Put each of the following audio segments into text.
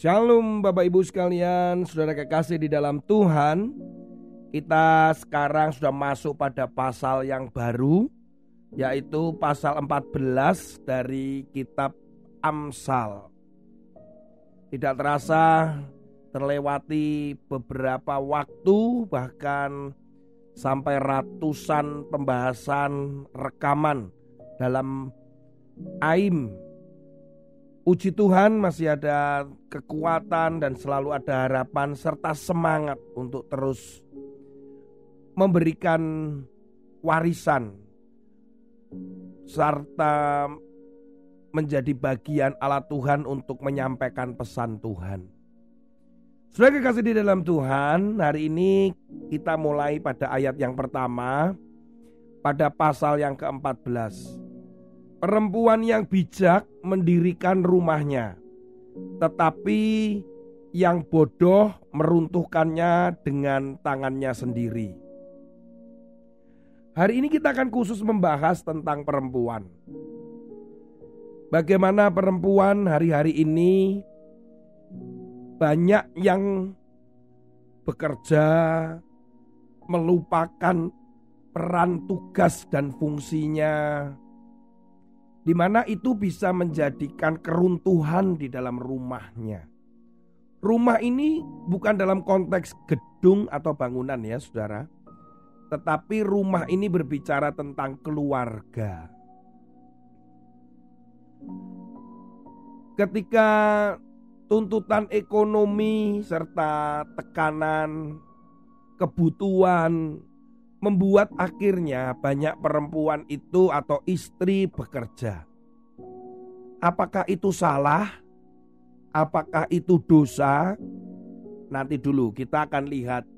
Shalom Bapak Ibu sekalian, saudara kekasih di dalam Tuhan. Kita sekarang sudah masuk pada pasal yang baru yaitu pasal 14 dari kitab Amsal. Tidak terasa terlewati beberapa waktu bahkan sampai ratusan pembahasan rekaman dalam AIM Puji Tuhan masih ada kekuatan dan selalu ada harapan serta semangat untuk terus memberikan warisan serta menjadi bagian alat Tuhan untuk menyampaikan pesan Tuhan. Sudah kekasih di dalam Tuhan, hari ini kita mulai pada ayat yang pertama pada pasal yang ke-14. Perempuan yang bijak mendirikan rumahnya, tetapi yang bodoh meruntuhkannya dengan tangannya sendiri. Hari ini kita akan khusus membahas tentang perempuan. Bagaimana perempuan hari-hari ini banyak yang bekerja melupakan peran tugas dan fungsinya di mana itu bisa menjadikan keruntuhan di dalam rumahnya. Rumah ini bukan dalam konteks gedung atau bangunan ya saudara. Tetapi rumah ini berbicara tentang keluarga. Ketika tuntutan ekonomi serta tekanan kebutuhan membuat akhirnya banyak perempuan itu atau istri bekerja. Apakah itu salah? Apakah itu dosa? Nanti dulu kita akan lihat.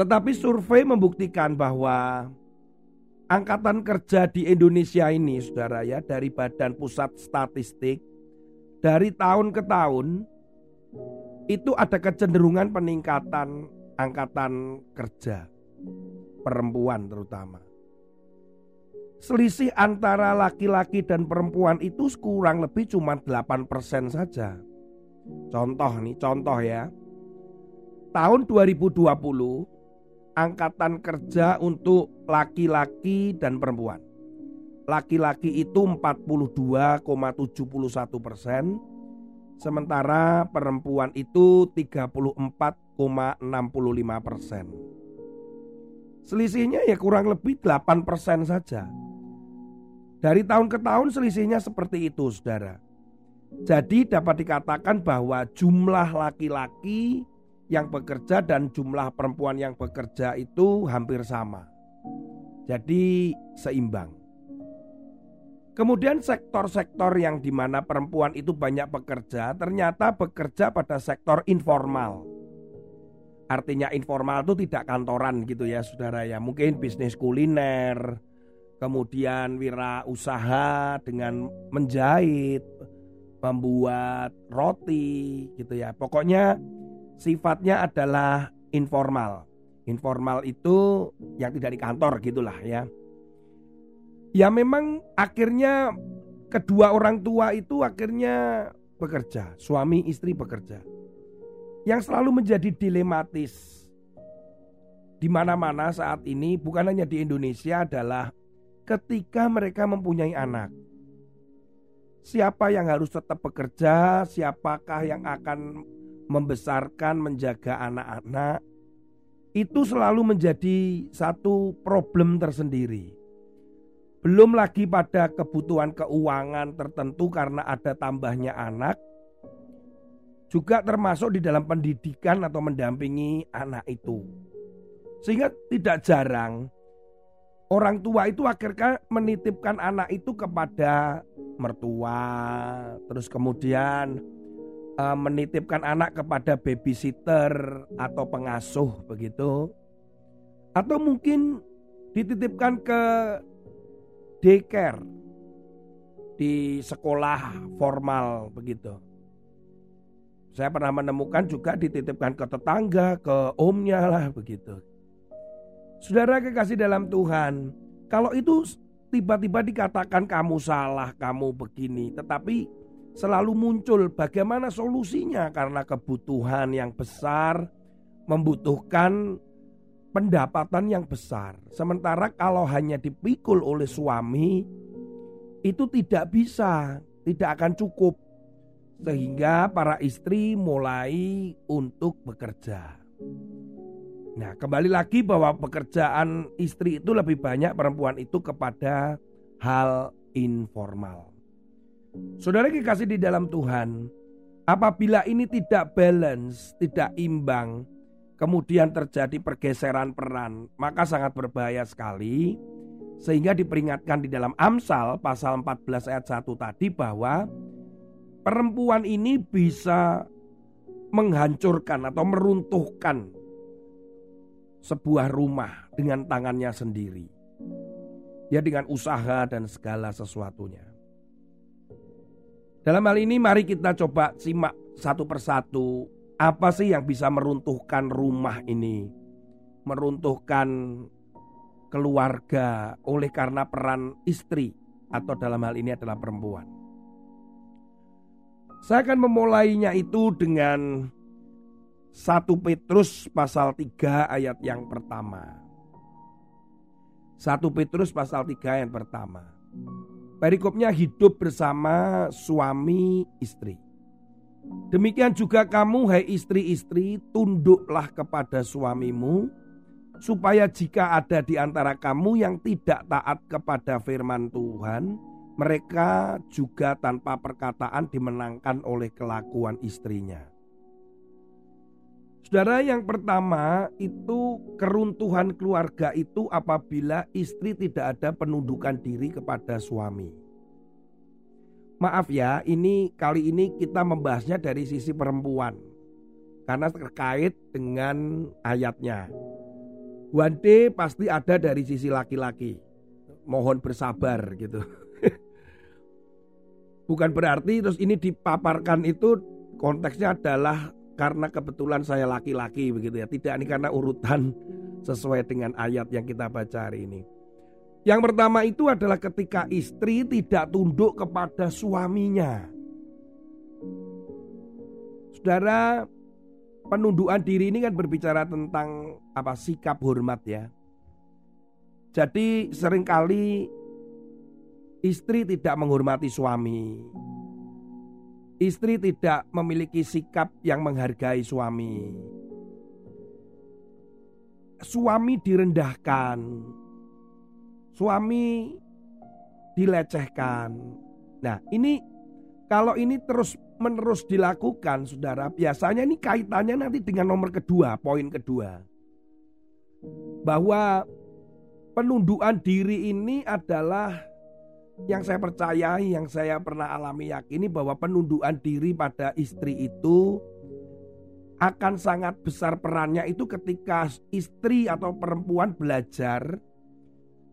Tetapi survei membuktikan bahwa angkatan kerja di Indonesia ini Saudara ya dari Badan Pusat Statistik dari tahun ke tahun itu ada kecenderungan peningkatan angkatan kerja perempuan terutama. Selisih antara laki-laki dan perempuan itu kurang lebih cuma 8% saja. Contoh nih, contoh ya. Tahun 2020 angkatan kerja untuk laki-laki dan perempuan. Laki-laki itu 42,71 persen, sementara perempuan itu 34,65 persen. Selisihnya ya kurang lebih 8% saja. Dari tahun ke tahun selisihnya seperti itu saudara. Jadi dapat dikatakan bahwa jumlah laki-laki yang bekerja dan jumlah perempuan yang bekerja itu hampir sama. Jadi seimbang. Kemudian sektor-sektor yang di mana perempuan itu banyak bekerja ternyata bekerja pada sektor informal Artinya informal itu tidak kantoran gitu ya saudara ya. Mungkin bisnis kuliner Kemudian wira usaha dengan menjahit Membuat roti gitu ya. Pokoknya sifatnya adalah informal. Informal itu yang tidak di kantor gitulah ya. Ya memang akhirnya kedua orang tua itu akhirnya bekerja Suami istri bekerja yang selalu menjadi dilematis di mana-mana saat ini bukan hanya di Indonesia adalah ketika mereka mempunyai anak. Siapa yang harus tetap bekerja, siapakah yang akan membesarkan, menjaga anak-anak, itu selalu menjadi satu problem tersendiri. Belum lagi pada kebutuhan keuangan tertentu karena ada tambahnya anak, juga termasuk di dalam pendidikan atau mendampingi anak itu. Sehingga tidak jarang orang tua itu akhirnya menitipkan anak itu kepada mertua, terus kemudian uh, menitipkan anak kepada babysitter atau pengasuh begitu. Atau mungkin dititipkan ke daycare di sekolah formal begitu. Saya pernah menemukan juga dititipkan ke tetangga, ke omnya lah begitu. Saudara kekasih dalam Tuhan, kalau itu tiba-tiba dikatakan kamu salah, kamu begini, tetapi selalu muncul bagaimana solusinya karena kebutuhan yang besar membutuhkan pendapatan yang besar. Sementara kalau hanya dipikul oleh suami itu tidak bisa, tidak akan cukup. Sehingga para istri mulai untuk bekerja. Nah, kembali lagi bahwa pekerjaan istri itu lebih banyak perempuan itu kepada hal informal. Saudara kekasih di dalam Tuhan, apabila ini tidak balance, tidak imbang, kemudian terjadi pergeseran peran, maka sangat berbahaya sekali. Sehingga diperingatkan di dalam Amsal pasal 14 ayat 1 tadi bahwa perempuan ini bisa menghancurkan atau meruntuhkan sebuah rumah dengan tangannya sendiri. Ya dengan usaha dan segala sesuatunya. Dalam hal ini mari kita coba simak satu persatu apa sih yang bisa meruntuhkan rumah ini. Meruntuhkan keluarga oleh karena peran istri atau dalam hal ini adalah perempuan. Saya akan memulainya itu dengan 1 Petrus pasal 3 ayat yang pertama. 1 Petrus pasal 3 yang pertama. Perikopnya hidup bersama suami istri. Demikian juga kamu hai istri-istri tunduklah kepada suamimu supaya jika ada di antara kamu yang tidak taat kepada firman Tuhan, mereka juga tanpa perkataan dimenangkan oleh kelakuan istrinya. Saudara yang pertama itu keruntuhan keluarga itu apabila istri tidak ada penundukan diri kepada suami. Maaf ya, ini kali ini kita membahasnya dari sisi perempuan. Karena terkait dengan ayatnya. Wante pasti ada dari sisi laki-laki. Mohon bersabar gitu. Bukan berarti terus ini dipaparkan itu konteksnya adalah karena kebetulan saya laki-laki begitu ya. Tidak ini karena urutan sesuai dengan ayat yang kita baca hari ini. Yang pertama itu adalah ketika istri tidak tunduk kepada suaminya. Saudara, penundukan diri ini kan berbicara tentang apa sikap hormat ya. Jadi sering kali istri tidak menghormati suami. Istri tidak memiliki sikap yang menghargai suami. Suami direndahkan. Suami dilecehkan. Nah, ini kalau ini terus menerus dilakukan, saudara, biasanya ini kaitannya nanti dengan nomor kedua, poin kedua. Bahwa penundukan diri ini adalah yang saya percayai, yang saya pernah alami yakini bahwa penundukan diri pada istri itu akan sangat besar perannya itu ketika istri atau perempuan belajar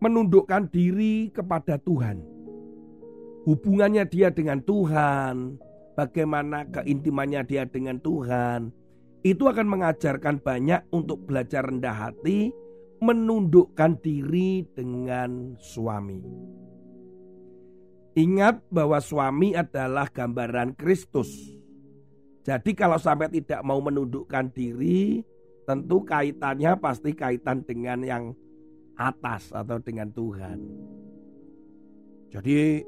menundukkan diri kepada Tuhan. Hubungannya dia dengan Tuhan, bagaimana keintimannya dia dengan Tuhan, itu akan mengajarkan banyak untuk belajar rendah hati, menundukkan diri dengan suami. Ingat bahwa suami adalah gambaran Kristus. Jadi kalau sampai tidak mau menundukkan diri, tentu kaitannya pasti kaitan dengan yang atas atau dengan Tuhan. Jadi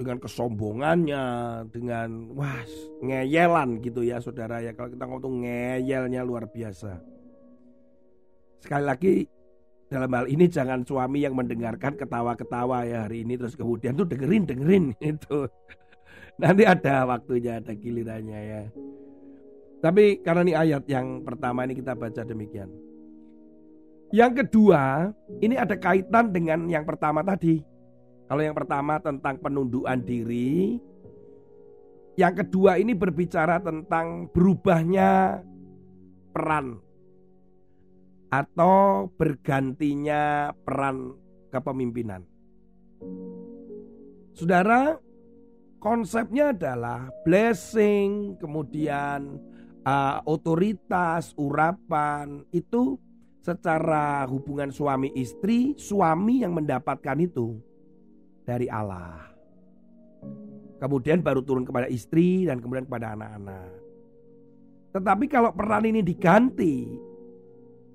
dengan kesombongannya, dengan wah ngeyelan gitu ya saudara ya. Kalau kita ngomong ngeyelnya luar biasa. Sekali lagi dalam hal ini jangan suami yang mendengarkan ketawa-ketawa ya hari ini terus kemudian tuh dengerin dengerin itu nanti ada waktunya ada gilirannya ya. Tapi karena ini ayat yang pertama ini kita baca demikian. Yang kedua, ini ada kaitan dengan yang pertama tadi. Kalau yang pertama tentang penundukan diri, yang kedua ini berbicara tentang berubahnya peran atau bergantinya peran kepemimpinan. Saudara, konsepnya adalah blessing, kemudian uh, otoritas, urapan itu secara hubungan suami istri, suami yang mendapatkan itu dari Allah. Kemudian baru turun kepada istri dan kemudian kepada anak-anak. Tetapi kalau peran ini diganti,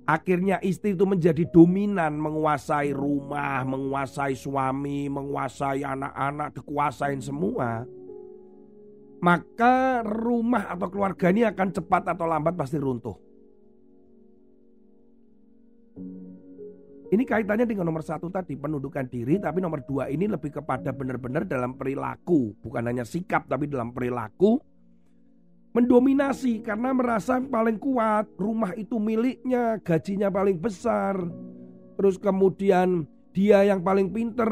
akhirnya istri itu menjadi dominan, menguasai rumah, menguasai suami, menguasai anak-anak, dikuasain semua. Maka rumah atau keluarga ini akan cepat atau lambat pasti runtuh. Ini kaitannya dengan nomor satu tadi penundukan diri, tapi nomor dua ini lebih kepada benar-benar dalam perilaku, bukan hanya sikap tapi dalam perilaku mendominasi karena merasa paling kuat, rumah itu miliknya, gajinya paling besar, terus kemudian dia yang paling pinter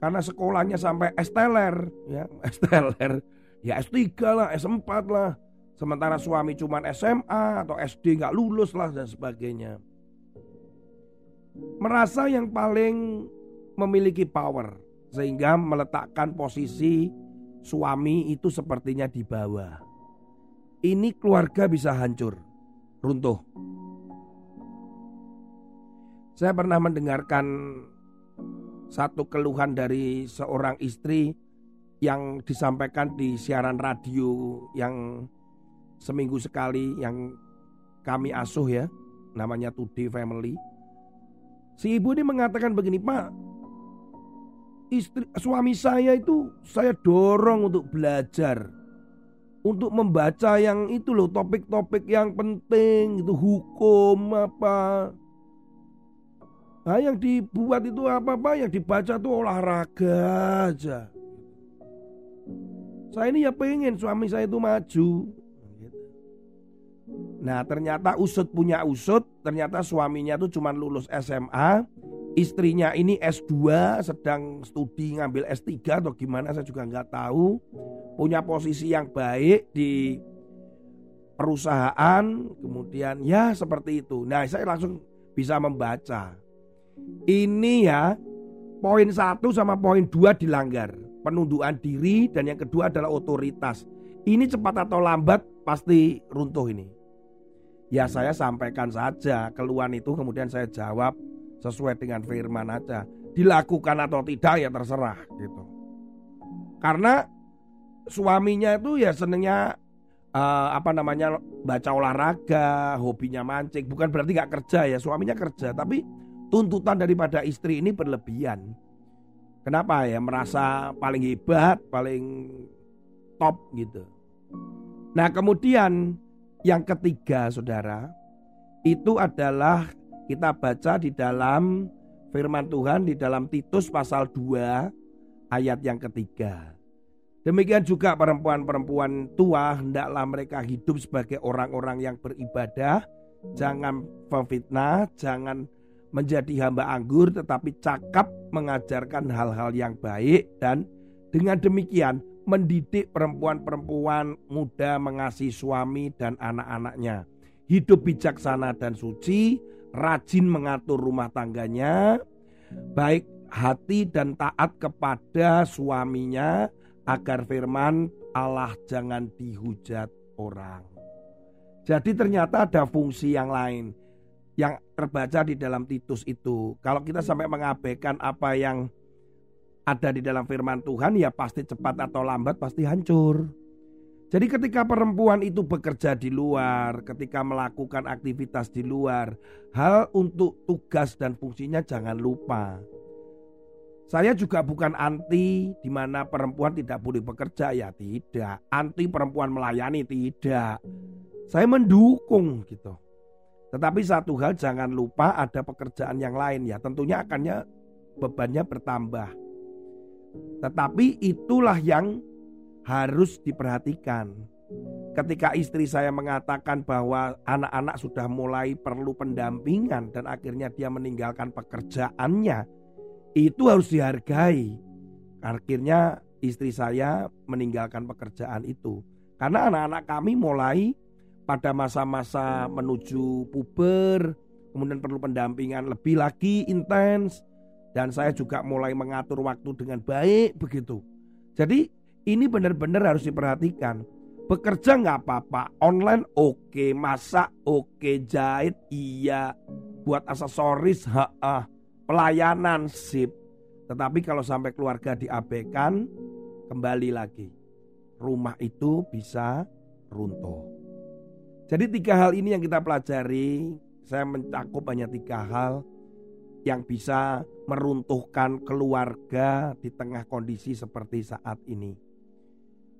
karena sekolahnya sampai esteler, ya esteler, ya S3 lah, S4 lah, sementara suami cuma SMA atau SD nggak lulus lah dan sebagainya. Merasa yang paling memiliki power sehingga meletakkan posisi suami itu sepertinya di bawah. Ini keluarga bisa hancur, runtuh. Saya pernah mendengarkan satu keluhan dari seorang istri yang disampaikan di siaran radio yang seminggu sekali yang kami asuh ya, namanya Today Family. Si ibu ini mengatakan begini, Pak, istri suami saya itu saya dorong untuk belajar untuk membaca yang itu loh topik-topik yang penting itu hukum apa. Nah yang dibuat itu apa apa yang dibaca itu olahraga aja. Saya ini ya pengen suami saya itu maju. Nah ternyata usut punya usut Ternyata suaminya tuh cuma lulus SMA Istrinya ini S2 sedang studi ngambil S3 atau gimana saya juga nggak tahu. Punya posisi yang baik di perusahaan Kemudian ya seperti itu. Nah saya langsung bisa membaca. Ini ya poin satu sama poin dua dilanggar. Penundukan diri dan yang kedua adalah otoritas. Ini cepat atau lambat pasti runtuh ini. Ya saya sampaikan saja keluhan itu kemudian saya jawab sesuai dengan firman aja. Dilakukan atau tidak ya terserah gitu. Karena suaminya itu ya senengnya uh, apa namanya baca olahraga, hobinya mancing. Bukan berarti nggak kerja ya, suaminya kerja, tapi tuntutan daripada istri ini berlebihan. Kenapa ya merasa paling hebat, paling top gitu. Nah kemudian yang ketiga saudara itu adalah kita baca di dalam firman Tuhan di dalam Titus pasal 2 ayat yang ketiga. Demikian juga perempuan-perempuan tua hendaklah mereka hidup sebagai orang-orang yang beribadah, jangan pemfitnah, jangan menjadi hamba anggur tetapi cakap mengajarkan hal-hal yang baik dan dengan demikian mendidik perempuan-perempuan muda mengasihi suami dan anak-anaknya. Hidup bijaksana dan suci, rajin mengatur rumah tangganya, baik hati dan taat kepada suaminya agar firman Allah jangan dihujat orang. Jadi ternyata ada fungsi yang lain yang terbaca di dalam Titus itu. Kalau kita sampai mengabaikan apa yang ada di dalam firman Tuhan ya pasti cepat atau lambat pasti hancur. Jadi ketika perempuan itu bekerja di luar, ketika melakukan aktivitas di luar, hal untuk tugas dan fungsinya jangan lupa. Saya juga bukan anti di mana perempuan tidak boleh bekerja ya tidak. Anti perempuan melayani tidak. Saya mendukung gitu. Tetapi satu hal jangan lupa ada pekerjaan yang lain ya. Tentunya akannya bebannya bertambah. Tetapi itulah yang harus diperhatikan. ketika istri saya mengatakan bahwa anak-anak sudah mulai perlu pendampingan dan akhirnya dia meninggalkan pekerjaannya, itu harus dihargai. Akhirnya istri saya meninggalkan pekerjaan itu karena anak-anak kami mulai pada masa-masa menuju puber, kemudian perlu pendampingan lebih lagi intens dan saya juga mulai mengatur waktu dengan baik begitu. Jadi ini benar-benar harus diperhatikan Bekerja nggak apa-apa, online oke, okay. masak oke, okay. jahit iya, buat aksesoris, ha -ha. pelayanan sip. Tetapi kalau sampai keluarga diabaikan, kembali lagi. Rumah itu bisa runtuh. Jadi tiga hal ini yang kita pelajari, saya mencakup hanya tiga hal yang bisa meruntuhkan keluarga di tengah kondisi seperti saat ini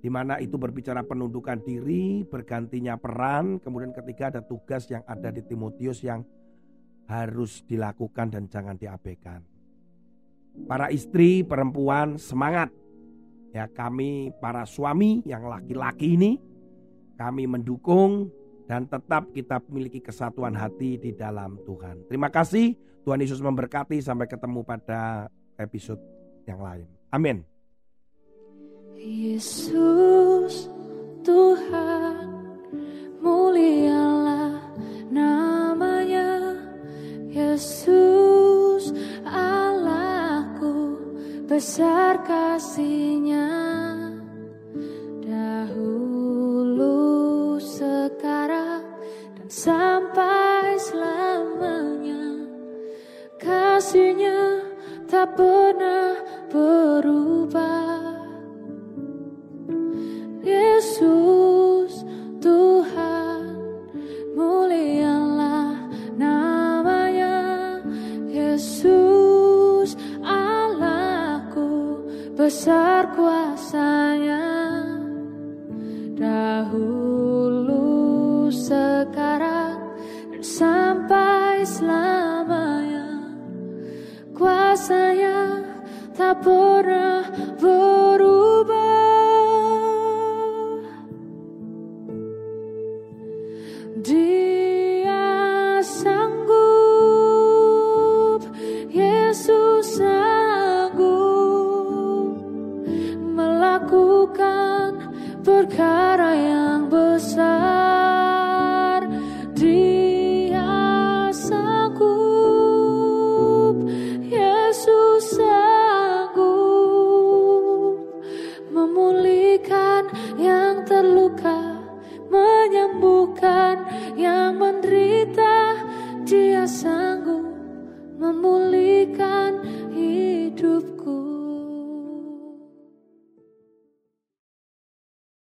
di mana itu berbicara penundukan diri, bergantinya peran, kemudian ketika ada tugas yang ada di Timotius yang harus dilakukan dan jangan diabaikan. Para istri, perempuan, semangat. Ya, kami para suami yang laki-laki ini kami mendukung dan tetap kita memiliki kesatuan hati di dalam Tuhan. Terima kasih. Tuhan Yesus memberkati sampai ketemu pada episode yang lain. Amin. Yesus Tuhan mulialah namanya. Yesus Allahku besar kasihnya Allahku besar kuasanya perkara yang